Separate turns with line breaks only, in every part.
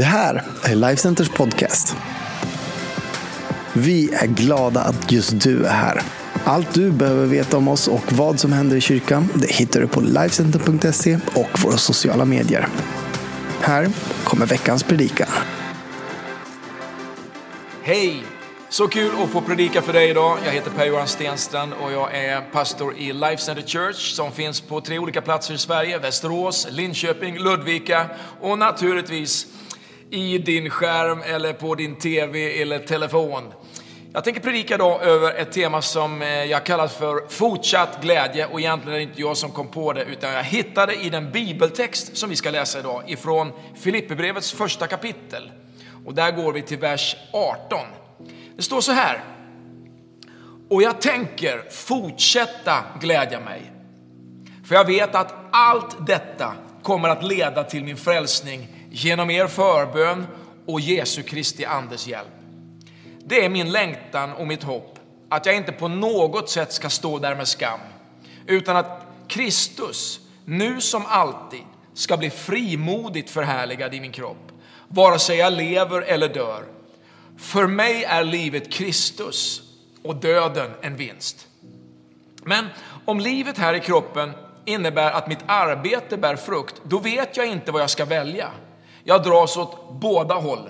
Det här är Lifecenters podcast. Vi är glada att just du är här. Allt du behöver veta om oss och vad som händer i kyrkan det hittar du på Lifecenter.se och våra sociala medier. Här kommer veckans predikan.
Hej! Så kul att få predika för dig idag. Jag heter Per-Johan Stenstrand och jag är pastor i Life Center Church som finns på tre olika platser i Sverige. Västerås, Linköping, Ludvika och naturligtvis i din skärm eller på din TV eller telefon. Jag tänker predika idag över ett tema som eh, jag kallar för fortsatt glädje och egentligen är det inte jag som kom på det utan jag hittade i den bibeltext som vi ska läsa idag ifrån Filipperbrevets första kapitel. Och där går vi till vers 18. Det står så här. Och jag tänker fortsätta glädja mig. För jag vet att allt detta kommer att leda till min frälsning genom er förbön och Jesu Kristi Andes hjälp. Det är min längtan och mitt hopp att jag inte på något sätt ska stå där med skam, utan att Kristus, nu som alltid, ska bli frimodigt förhärligad i min kropp, vare sig jag lever eller dör. För mig är livet Kristus och döden en vinst. Men om livet här i kroppen innebär att mitt arbete bär frukt, då vet jag inte vad jag ska välja. Jag dras åt båda håll.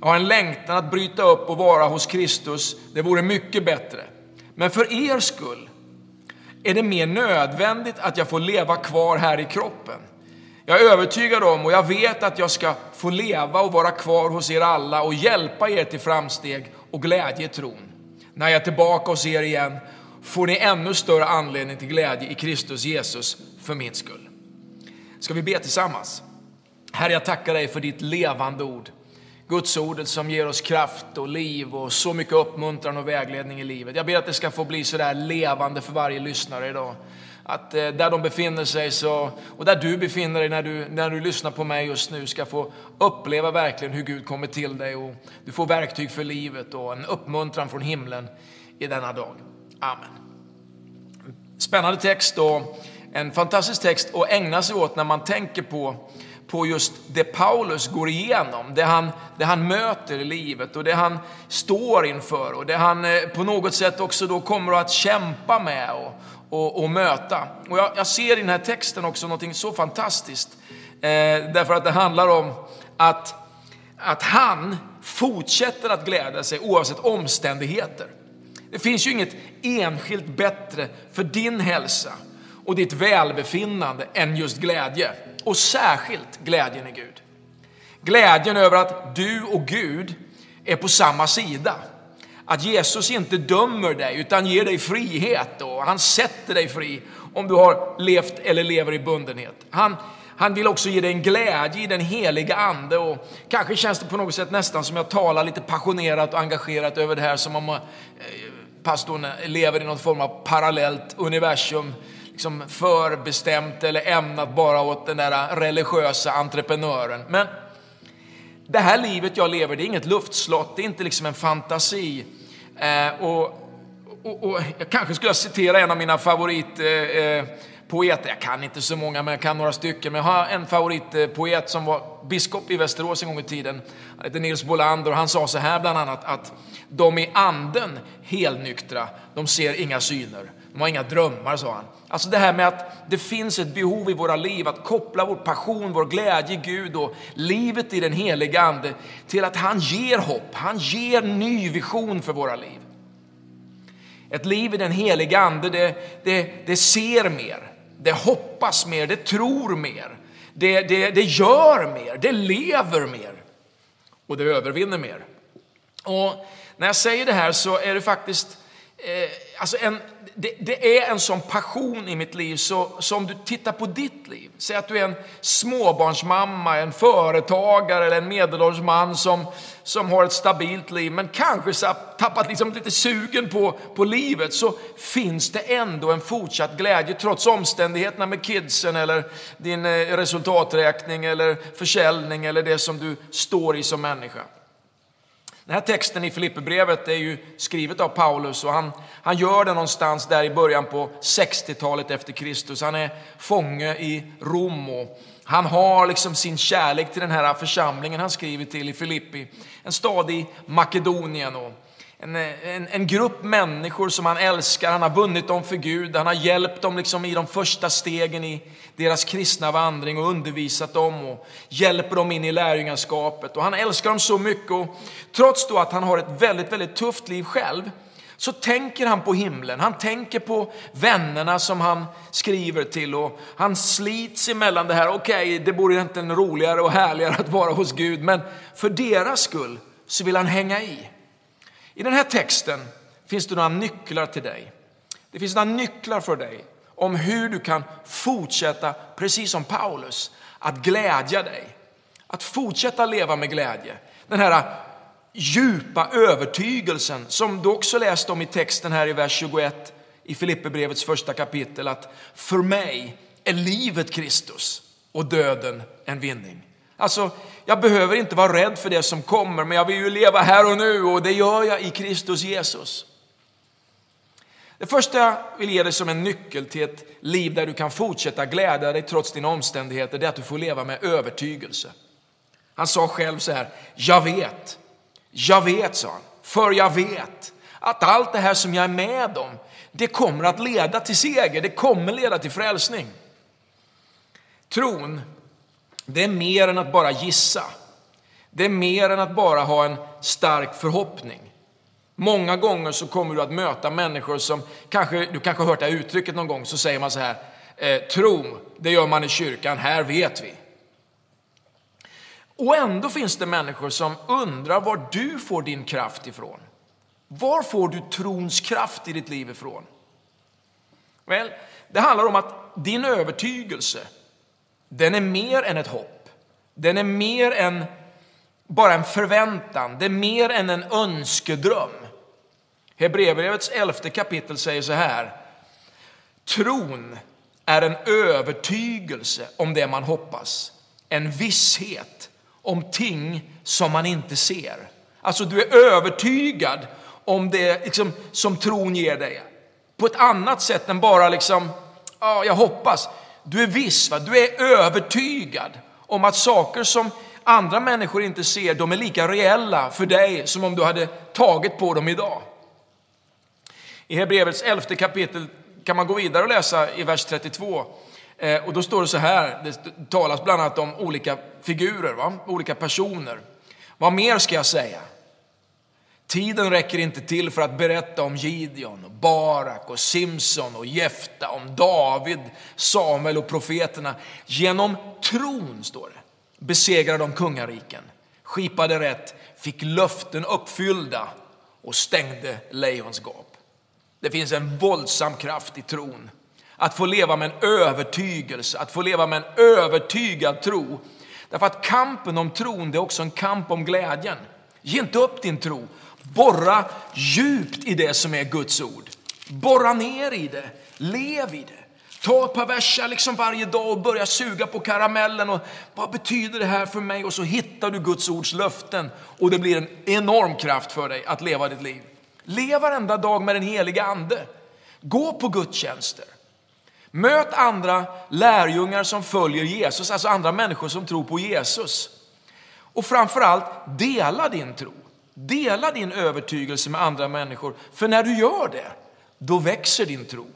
Jag har en längtan att bryta upp och vara hos Kristus. Det vore mycket bättre. Men för er skull är det mer nödvändigt att jag får leva kvar här i kroppen. Jag är övertygad om och jag vet att jag ska få leva och vara kvar hos er alla och hjälpa er till framsteg och glädje i tron. När jag är tillbaka hos er igen får ni ännu större anledning till glädje i Kristus Jesus för min skull. Ska vi be tillsammans? Herre, jag tackar dig för ditt levande ord. Guds ordet som ger oss kraft och liv och så mycket uppmuntran och vägledning i livet. Jag ber att det ska få bli så där levande för varje lyssnare idag. Att eh, där de befinner sig så, och där du befinner dig när du, när du lyssnar på mig just nu ska få uppleva verkligen hur Gud kommer till dig och du får verktyg för livet och en uppmuntran från himlen i denna dag. Amen. Spännande text och en fantastisk text att ägna sig åt när man tänker på på just det Paulus går igenom, det han, det han möter i livet och det han står inför och det han eh, på något sätt också då kommer att kämpa med och, och, och möta. Och jag, jag, ser i den här texten också något så fantastiskt, eh, därför att det handlar om att, att han fortsätter att glädja sig oavsett omständigheter. Det finns ju inget enskilt bättre för din hälsa och ditt välbefinnande än just glädje och särskilt glädjen i Gud. Glädjen över att du och Gud är på samma sida. Att Jesus inte dömer dig utan ger dig frihet och han sätter dig fri om du har levt eller lever i bundenhet. Han, han vill också ge dig en glädje i den heliga ande och kanske känns det på något sätt nästan som jag talar lite passionerat och engagerat över det här som om eh, pastorn lever i någon form av parallellt universum liksom förbestämt eller ämnat bara åt den där religiösa entreprenören. Men det här livet jag lever, det är inget luftslott, det är inte liksom en fantasi. Eh, och, och, och, jag kanske skulle citera en av mina favoritpoeter, eh, eh jag kan inte så många men jag kan några stycken, men jag har en favoritpoet eh, som var biskop i Västerås en gång i tiden. Han heter Nils Bolander och han sa så här bland annat att de i anden helnyktra, de ser inga syner. De har inga drömmar, sa han. Alltså det här med att det finns ett behov i våra liv att koppla vår passion, vår glädje, i Gud och livet i den heliga Ande till att han ger hopp, han ger ny vision för våra liv. Ett liv i den heliga Ande, det, det, det ser mer, det hoppas mer, det tror mer, det, det, det gör mer, det lever mer och det övervinner mer. Och när jag säger det här så är det faktiskt eh, alltså en, det, det, är en sån passion i mitt liv, så, så om du tittar på ditt liv, säg att du är en småbarnsmamma, en företagare eller en medelålders man som, som har ett stabilt liv, men kanske så tappat liksom lite sugen på, på livet, så finns det ändå en fortsatt glädje trots omständigheterna med kidsen eller din eh, resultaträkning eller försäljning eller det som du står i som människa. Den här texten i Filipperbrevet är ju skrivet av Paulus och han, han gör det någonstans där i början på 60-talet efter Kristus. Han är fånge i Rom och Han har liksom sin kärlek till den här församlingen han skriver till i Filippi. En stad i Makedonien. Och en, en, en, grupp människor som han älskar. Han har vunnit dem för Gud. Han har hjälpt dem liksom i de första stegen i deras kristna vandring och undervisat dem och hjälper dem in i lärjungaskapet. Och han älskar dem så mycket. Och trots då att han har ett väldigt, väldigt tufft liv själv så tänker han på himlen. Han tänker på vännerna som han skriver till och han slits emellan det här. Okej, okay, det vore egentligen roligare och härligare att vara hos Gud, men för deras skull så vill han hänga i. I den här texten finns det några nycklar till dig. Det finns några nycklar för dig om hur du kan fortsätta, precis som Paulus, att glädja dig. Att fortsätta leva med glädje. Den här djupa övertygelsen som du också läste om i texten här i vers 21 i Filipperbrevets första kapitel att för mig är livet Kristus och döden en vinning. Alltså, jag behöver inte vara rädd för det som kommer, men jag vill ju leva här och nu och det gör jag i Kristus Jesus. Det första jag vill ge dig som en nyckel till ett liv där du kan fortsätta glädja dig trots dina omständigheter, det är att du får leva med övertygelse. Han sa själv så här, jag vet, jag vet, sa han, för jag vet att allt det här som jag är med om, det kommer att leda till seger, det kommer leda till frälsning. Tron det är mer än att bara gissa. Det är mer än att bara ha en stark förhoppning. Många gånger så kommer du att möta människor som, kanske, du kanske har hört det här uttrycket någon gång, så säger man så här, eh, tro, det gör man i kyrkan, här vet vi. Och ändå finns det människor som undrar var du får din kraft ifrån. Var får du trons kraft i ditt liv ifrån? Väl, det handlar om att din övertygelse, den är mer än ett hopp. Den är mer än bara en förväntan. Det är mer än en önskedröm. Hebreerbrevets elfte kapitel säger så här. Tron är en övertygelse om det man hoppas. En visshet om ting som man inte ser. Alltså du är övertygad om det liksom, som tron ger dig. På ett annat sätt än bara liksom, ja, jag hoppas. Du är viss, va? du är övertygad om att saker som andra människor inte ser, de är lika reella för dig som om du hade tagit på dem idag. I Hebreerbrevets elfte kapitel kan man gå vidare och läsa i vers 32. Eh, och då står det så här, det talas bland annat om olika figurer, va? olika personer. Vad mer ska jag säga? Tiden räcker inte till för att berätta om Gideon, och Barak, och Simson och Jefta, om David, Samuel och profeterna. Genom tron, står det, besegrade de kungariken, skipade rätt, fick löften uppfyllda och stängde lejons gap. Det finns en våldsam kraft i tron. Att få leva med en övertygelse, att få leva med en övertygad tro. Därför att kampen om tron, det är också en kamp om glädjen. Ge inte upp din tro. Borra djupt i det som är Guds ord. Borra ner i det. Lev i det. Ta ett par verser liksom varje dag och börja suga på karamellen. Och vad betyder det här för mig? Och så hittar du Guds ords löften och det blir en enorm kraft för dig att leva ditt liv. Lev varenda dag med den heliga ande. Gå på gudstjänster. Möt andra lärjungar som följer Jesus, alltså andra människor som tror på Jesus. Och framförallt, dela din tro. Dela din övertygelse med andra människor, för när du gör det, då växer din tro.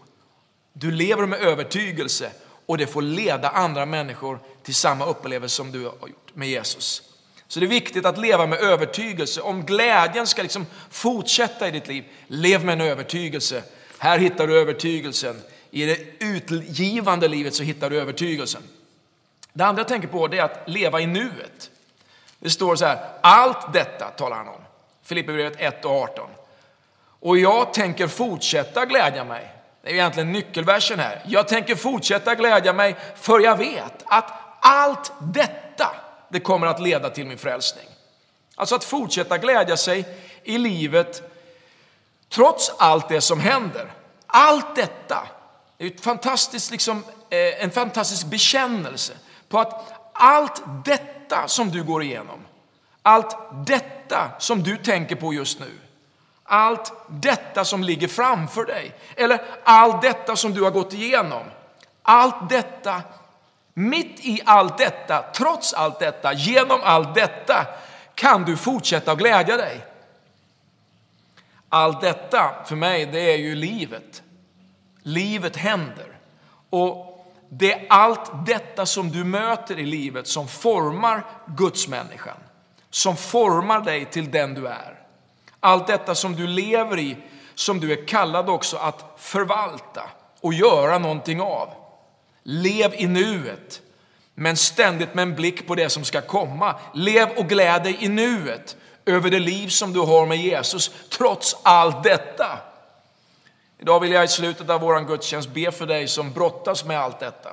Du lever med övertygelse och det får leda andra människor till samma upplevelse som du har gjort med Jesus. Så det är viktigt att leva med övertygelse. Om glädjen ska liksom fortsätta i ditt liv, lev med en övertygelse. Här hittar du övertygelsen. I det utgivande livet så hittar du övertygelsen. Det andra jag tänker på är att leva i nuet. Det står så här, allt detta talar han om. Filipperbrevet 1 och 18. Och jag tänker fortsätta glädja mig. Det är egentligen nyckelversen här. Jag tänker fortsätta glädja mig för jag vet att allt detta, det kommer att leda till min frälsning. Alltså att fortsätta glädja sig i livet trots allt det som händer. Allt detta är ett fantastiskt, liksom, eh, en fantastisk bekännelse på att allt detta som du går igenom, allt detta som du tänker på just nu, allt detta som ligger framför dig, eller allt detta som du har gått igenom, allt detta Mitt i allt detta, trots allt detta, genom allt detta kan du fortsätta att glädja dig. Allt detta för mig, det är ju livet. Livet händer. Och det är allt detta som du möter i livet som formar Gudsmänniskan. Som formar dig till den du är. Allt detta som du lever i, som du är kallad också att förvalta och göra någonting av. Lev i nuet, men ständigt med en blick på det som ska komma. Lev och gläd dig i nuet över det liv som du har med Jesus, trots allt detta. Idag vill jag i slutet av vår gudstjänst be för dig som brottas med allt detta.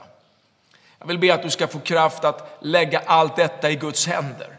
Jag vill be att du ska få kraft att lägga allt detta i Guds händer.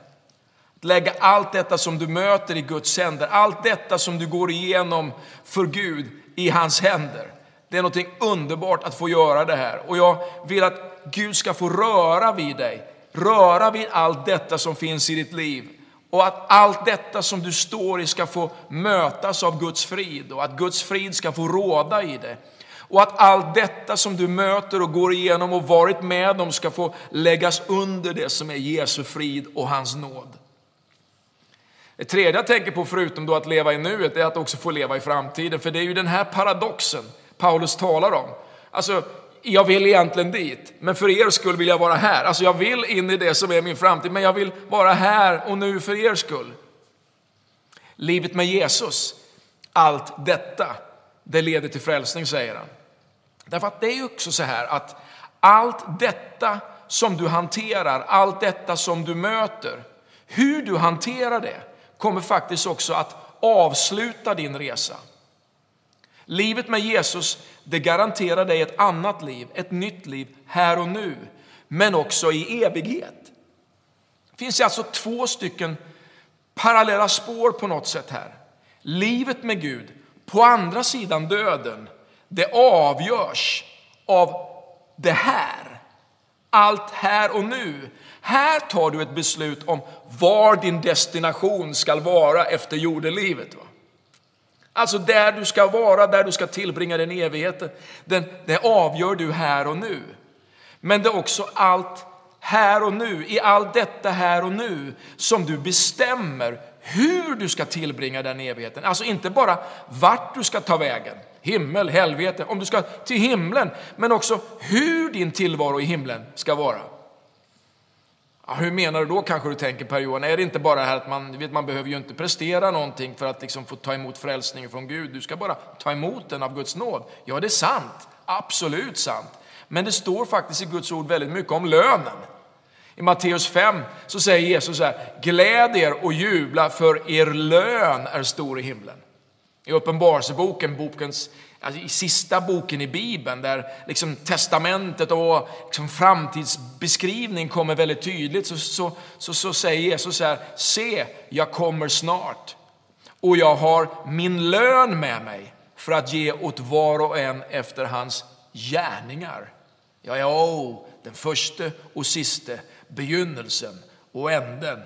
Lägga allt detta som du möter i Guds händer, allt detta som du går igenom för Gud i hans händer. Det är något underbart att få göra det här och jag vill att Gud ska få röra vid dig, röra vid allt detta som finns i ditt liv och att allt detta som du står i ska få mötas av Guds frid och att Guds frid ska få råda i det. Och att allt detta som du möter och går igenom och varit med om ska få läggas under det som är Jesu frid och hans nåd. Det tredje jag tänker på, förutom då att leva i nuet, är att också få leva i framtiden. För det är ju den här paradoxen Paulus talar om. Alltså, jag vill egentligen dit, men för er skull vill jag vara här. Alltså jag vill in i det som är min framtid, men jag vill vara här och nu för er skull. Livet med Jesus, allt detta, det leder till frälsning, säger han. Därför att det är ju också så här att allt detta som du hanterar, allt detta som du möter, hur du hanterar det kommer faktiskt också att avsluta din resa. Livet med Jesus, det garanterar dig ett annat liv, ett nytt liv här och nu, men också i evighet. Det finns alltså två stycken parallella spår på något sätt här. Livet med Gud, på andra sidan döden, det avgörs av det här. Allt här och nu. Här tar du ett beslut om var din destination ska vara efter jordelivet. Va? Alltså där du ska vara, där du ska tillbringa din evighet. Den, det avgör du här och nu. Men det är också allt här och nu, i allt detta här och nu, som du bestämmer hur du ska tillbringa den evigheten. Alltså inte bara vart du ska ta vägen, himmel, helvete, om du ska till himlen, men också hur din tillvaro i himlen ska vara. Ja, hur menar du då kanske du tänker Per Johan? Är det inte bara det här att man, vet, man behöver ju inte prestera någonting för att liksom få ta emot frälsningen från Gud. Du ska bara ta emot den av Guds nåd. Ja, det är sant. Absolut sant. Men det står faktiskt i Guds ord väldigt mycket om lönen. I Matteus 5 så säger Jesus så här, gläd er och jubla för er lön är stor i himlen. I Uppenbarelseboken, bokens alltså i sista boken i Bibeln där liksom testamentet och liksom framtidsbeskrivning kommer väldigt tydligt så, så, så, så säger Jesus så här, se jag kommer snart och jag har min lön med mig för att ge åt var och en efter hans gärningar. Jag är oh, den första och siste, begynnelsen och änden.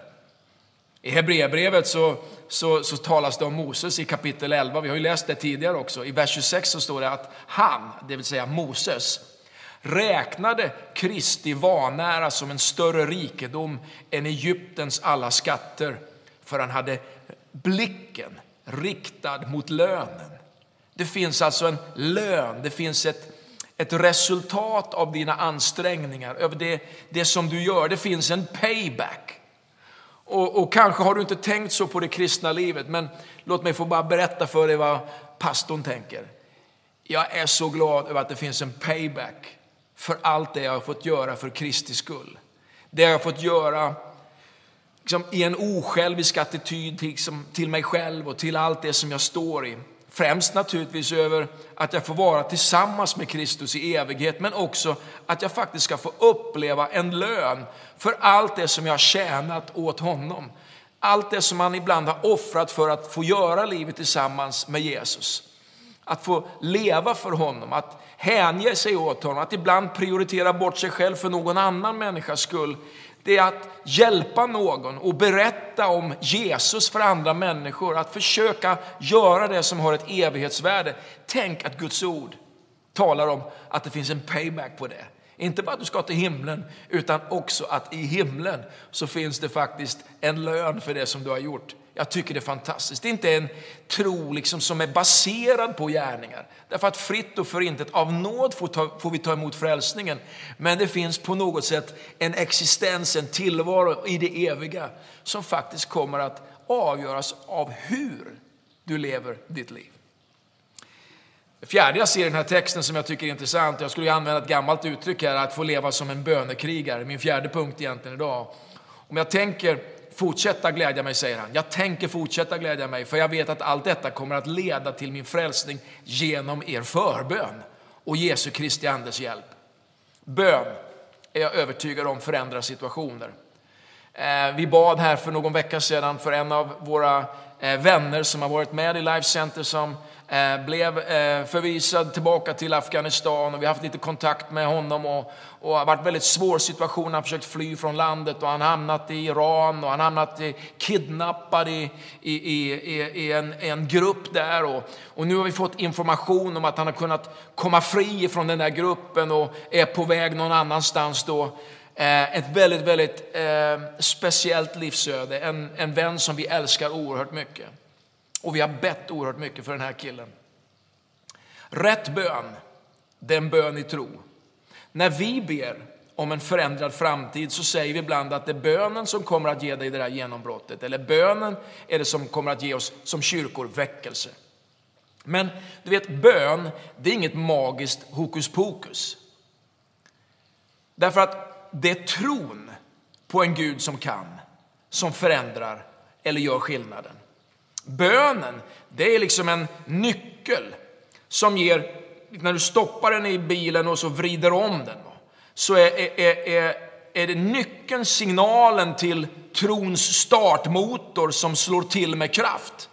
I Hebreerbrevet så, så, så talas det om Moses i kapitel 11. Vi har ju läst det tidigare också. I vers 26 så står det att han, det vill säga Moses, räknade Kristi vanära som en större rikedom än Egyptens alla skatter, för han hade blicken riktad mot lönen. Det finns alltså en lön, det finns ett, ett resultat av dina ansträngningar, över det, det som du gör. Det finns en payback. Och, och, kanske har du inte tänkt så på det kristna livet, men låt mig få bara berätta för dig vad pastorn tänker. Jag är så glad över att det finns en payback för allt det jag har fått göra för Kristi skull. Det jag har fått göra liksom, i en osjälvisk attityd till, liksom, till mig själv och till allt det som jag står i. Främst naturligtvis över att jag får vara tillsammans med Kristus i evighet, men också att jag faktiskt ska få uppleva en lön för allt det som jag har tjänat åt honom. Allt det som man ibland har offrat för att få göra livet tillsammans med Jesus. Att få leva för honom, att hänge sig åt honom, att ibland prioritera bort sig själv för någon annan människas skull det är att hjälpa någon och berätta om Jesus för andra människor. Att försöka göra det som har ett evighetsvärde. Tänk att Guds ord talar om att det finns en payback på det. Inte bara att du ska till himlen, utan också att i himlen så finns det faktiskt en lön för det som du har gjort. Jag tycker det är fantastiskt. Det är inte en tro liksom som är baserad på gärningar. Därför att fritt och förintet av nåd får, ta, får vi ta emot frälsningen. Men det finns på något sätt en existens, en tillvaro i det eviga som faktiskt kommer att avgöras av hur du lever ditt liv. Det fjärde jag ser i den här texten som jag tycker är intressant, jag skulle använda ett gammalt uttryck här, att få leva som en bönekrigare, min fjärde punkt egentligen idag. Om jag tänker fortsätta glädja mig, säger han. Jag tänker fortsätta glädja mig, för jag vet att allt detta kommer att leda till min frälsning genom er förbön och Jesu Kristi Andes hjälp. Bön är jag övertygad om förändrar situationer. Eh, vi bad här för någon vecka sedan för en av våra eh, vänner som har varit med i Life Center som Eh, blev eh, förvisad tillbaka till Afghanistan och vi har haft lite kontakt med honom och, och har varit väldigt svår situation. Han har försökt fly från landet och han har hamnat i Iran och han hamnat i, kidnappad i, i, i, i en, en grupp där. Och, och nu har vi fått information om att han har kunnat komma fri från den där gruppen och är på väg någon annanstans då. Eh, ett väldigt, väldigt eh, speciellt livsöde, en, en vän som vi älskar oerhört mycket. Och vi har bett oerhört mycket för den här killen. Rätt bön, det är en bön i tro. När vi ber om en förändrad framtid så säger vi ibland att det är bönen som kommer att ge dig det där genombrottet. Eller bönen är det som kommer att ge oss som kyrkor väckelse. Men du vet, bön, det är inget magiskt hokus pokus. Därför att det är tron på en Gud som kan, som förändrar eller gör skillnaden. Bönen, det är liksom en nyckel som ger, när du stoppar den i bilen och så vrider om den, så är, är, är, är det nyckeln, signalen till trons startmotor som slår till med kraft.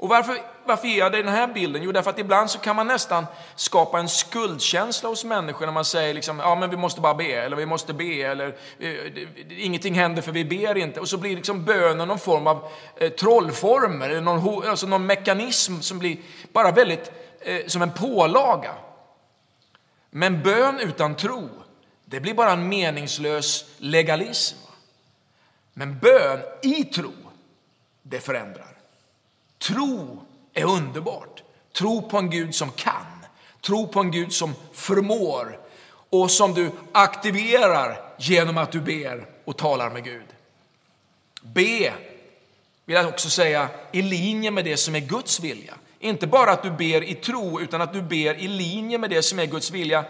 Och varför, varför ger jag dig den här bilden? Jo, därför att ibland så kan man nästan skapa en skuldkänsla hos människor när man säger liksom, ja men vi måste bara be, eller vi måste be, eller eh, ingenting händer för vi ber inte. Och så blir liksom bönen någon form av eh, trollform, eller någon, alltså någon mekanism som blir bara väldigt eh, som en pålaga. Men bön utan tro, det blir bara en meningslös legalism. Men bön i tro, det förändrar. Tro är underbart. Tro på en Gud som kan. Tro på en Gud som förmår och som du aktiverar genom att du ber och talar med Gud. Be, vill jag också säga, i linje med det som är Guds vilja. Inte bara att du ber i tro, utan att du ber i linje med det som är Guds vilja.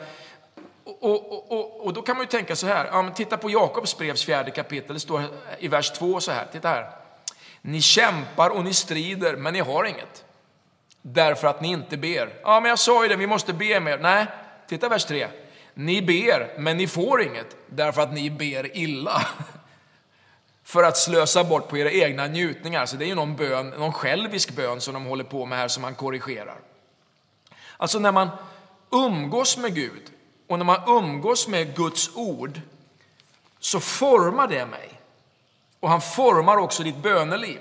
Och, och, och, och då kan man ju tänka så här, ja, titta på Jakobs brevs fjärde kapitel, det står i vers 2 så här, titta här. Ni kämpar och ni strider, men ni har inget. Därför att ni inte ber. Ja, men jag sa ju det, vi måste be mer. Nej, titta vers 3. Ni ber, men ni får inget, därför att ni ber illa. För att slösa bort på era egna njutningar. Så det är ju någon, bön, någon självisk bön som de håller på med här, som man korrigerar. Alltså när man umgås med Gud och när man umgås med Guds ord så formar det mig. Och han formar också ditt böneliv.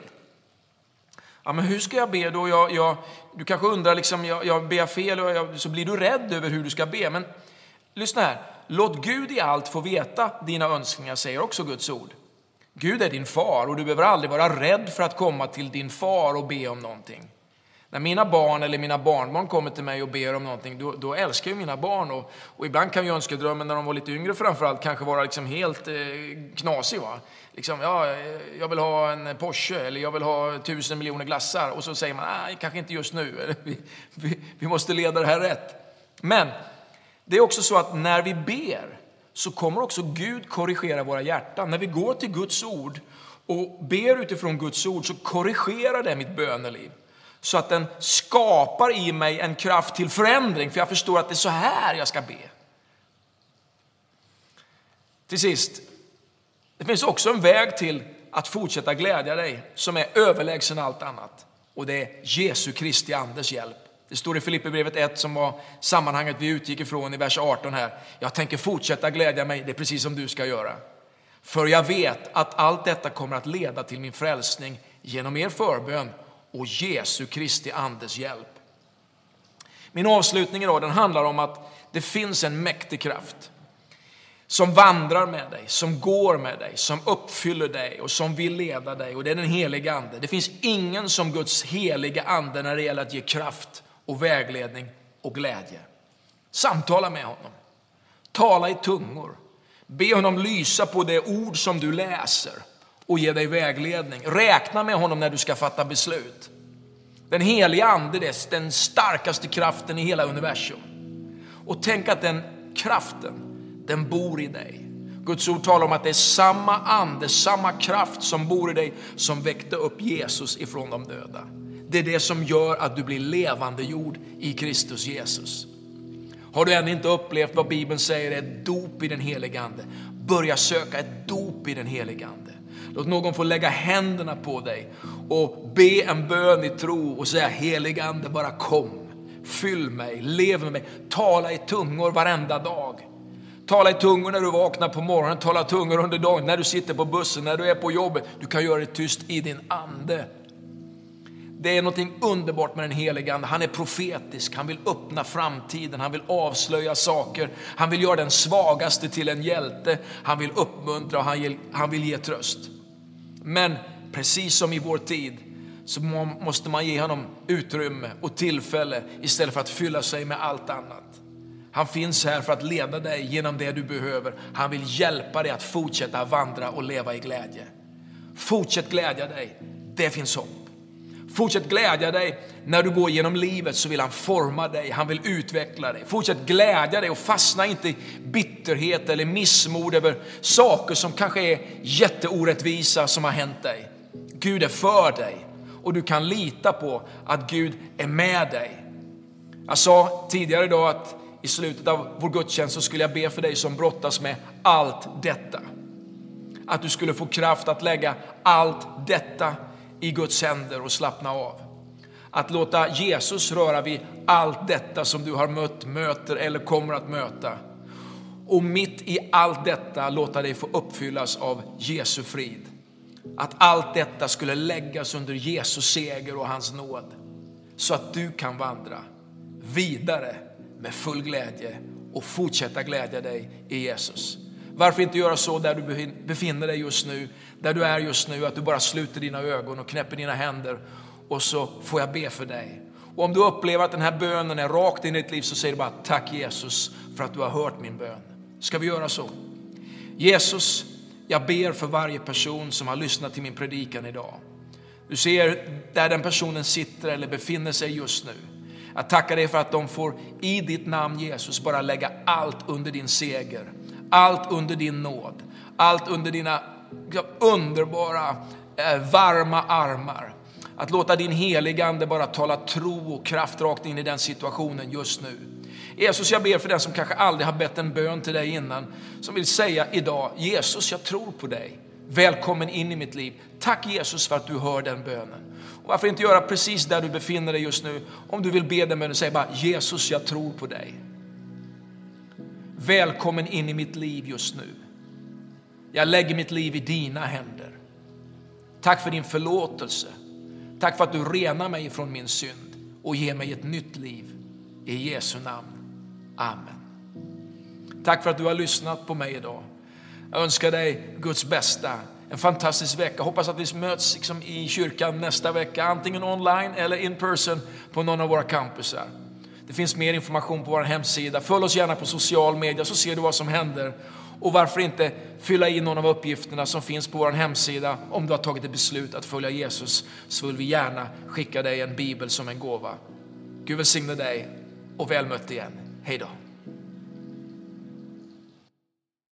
Ja, men hur ska jag be då? Jag, jag, du kanske undrar, liksom, jag, jag ber fel och jag, så blir du rädd över hur du ska be. Men lyssna här, låt Gud i allt få veta dina önskningar, säger också Guds ord. Gud är din far och du behöver aldrig vara rädd för att komma till din far och be om någonting. När mina barn eller mina barnbarn kommer till mig och ber om någonting, då, då älskar jag mina barn. Och, och, ibland kan ju önskedrömmen när de var lite yngre framförallt kanske vara liksom helt eh, knasig. Va? Liksom, ja, eh, jag vill ha en Porsche eller jag vill ha tusen miljoner glassar. Och så säger man, nej, kanske inte just nu. Vi, vi, vi måste leda det här rätt. Men det är också så att när vi ber så kommer också Gud korrigera våra hjärtan. När vi går till Guds ord och ber utifrån Guds ord så korrigerar det mitt böneliv så att den skapar i mig en kraft till förändring, för jag förstår att det är så här jag ska be. Till sist, det finns också en väg till att fortsätta glädja dig som är överlägsen allt annat. Och det är Jesu Kristi Andes hjälp. Det står i Filipperbrevet 1 som var sammanhanget vi utgick ifrån i vers 18 här. Jag tänker fortsätta glädja mig, det är precis som du ska göra. För jag vet att allt detta kommer att leda till min frälsning genom er förbön och Jesu Kristi Andes hjälp. Min avslutning idag den handlar om att det finns en mäktig kraft som vandrar med dig, som går med dig, som uppfyller dig och som vill leda dig. Och det är den heliga Ande. Det finns ingen som Guds heliga Ande när det gäller att ge kraft och vägledning och glädje. Samtala med honom. Tala i tungor. Be honom lysa på det ord som du läser och ge dig vägledning. Räkna med honom när du ska fatta beslut. Den heliga Ande är den starkaste kraften i hela universum. Och tänk att den kraften, den bor i dig. Guds ord talar om att det är samma ande, samma kraft som bor i dig som väckte upp Jesus ifrån de döda. Det är det som gör att du blir levande jord i Kristus Jesus. Har du ännu inte upplevt vad Bibeln säger är ett dop i den helige Ande, börja söka ett dop i den helige Ande. Låt någon få lägga händerna på dig och be en bön i tro och säga helig Ande bara kom. Fyll mig, lev med mig, tala i tungor varenda dag. Tala i tungor när du vaknar på morgonen, tala tungor under dagen, när du sitter på bussen, när du är på jobbet. Du kan göra det tyst i din ande. Det är något underbart med den helige Ande. Han är profetisk, han vill öppna framtiden, han vill avslöja saker. Han vill göra den svagaste till en hjälte, han vill uppmuntra och han han vill ge tröst. Men precis som i vår tid så måste man ge honom utrymme och tillfälle istället för att fylla sig med allt annat. Han finns här för att leda dig genom det du behöver. Han vill hjälpa dig att fortsätta vandra och leva i glädje. Fortsätt glädja dig. Det finns hopp. Fortsätt glädja dig när du går genom livet så vill han forma dig, han vill utveckla dig. Fortsätt glädja dig och fastna inte i bitterhet eller missmod över saker som kanske är jätteorättvisa som har hänt dig. Gud är för dig och du kan lita på att Gud är med dig. Jag sa tidigare idag att i slutet av vår gudstjänst så skulle jag be för dig som brottas med allt detta. Att du skulle få kraft att lägga allt detta i Guds händer och slappna av. Att låta Jesus röra vid allt detta som du har mött, möter eller kommer att möta. Och mitt i allt detta låta dig få uppfyllas av Jesu frid. Att allt detta skulle läggas under Jesus seger och hans nåd. Så att du kan vandra vidare med full glädje och fortsätta glädja dig i Jesus. Varför inte göra så där du befinner dig just nu, där du är just nu, att du bara sluter dina ögon och knäpper dina händer och så får jag be för dig. Och om du upplever att den här bönen är rakt in i ditt liv så säger du bara tack Jesus för att du har hört min bön. Ska vi göra så? Jesus, jag ber för varje person som har lyssnat till min predikan idag. Du ser där den personen sitter eller befinner sig just nu. Jag tackar dig för att de får i ditt namn Jesus bara lägga allt under din seger. Allt under din nåd. Allt under dina underbara, eh, varma armar. Att låta din heligande bara tala tro och kraft rakt in i den situationen just nu. Jesus, jag ber för den som kanske aldrig har bett en bön till dig innan, som vill säga idag, Jesus, jag tror på dig. Välkommen in i mitt liv. Tack Jesus för att du hör den bönen. Och varför inte göra precis där du befinner dig just nu? Om du vill be den bönen, säg bara Jesus, jag tror på dig. Välkommen in i mitt liv just nu. Jag lägger mitt liv i dina händer. Tack för din förlåtelse. Tack för att du renar mig från min synd och ger mig ett nytt liv. I Jesu namn. Amen. Tack för att du har lyssnat på mig idag. Jag önskar dig Guds bästa. En fantastisk vecka. Hoppas att vi möts liksom i kyrkan nästa vecka, antingen online eller in person på någon av våra campusar. Det finns mer information på vår hemsida. Följ oss gärna på social media så ser du vad som händer. Och varför inte fylla i någon av uppgifterna som finns på vår hemsida. Om du har tagit ett beslut att följa Jesus så vill vi gärna skicka dig en bibel som en gåva. Gud välsigne dig och väl mött igen. Hej då.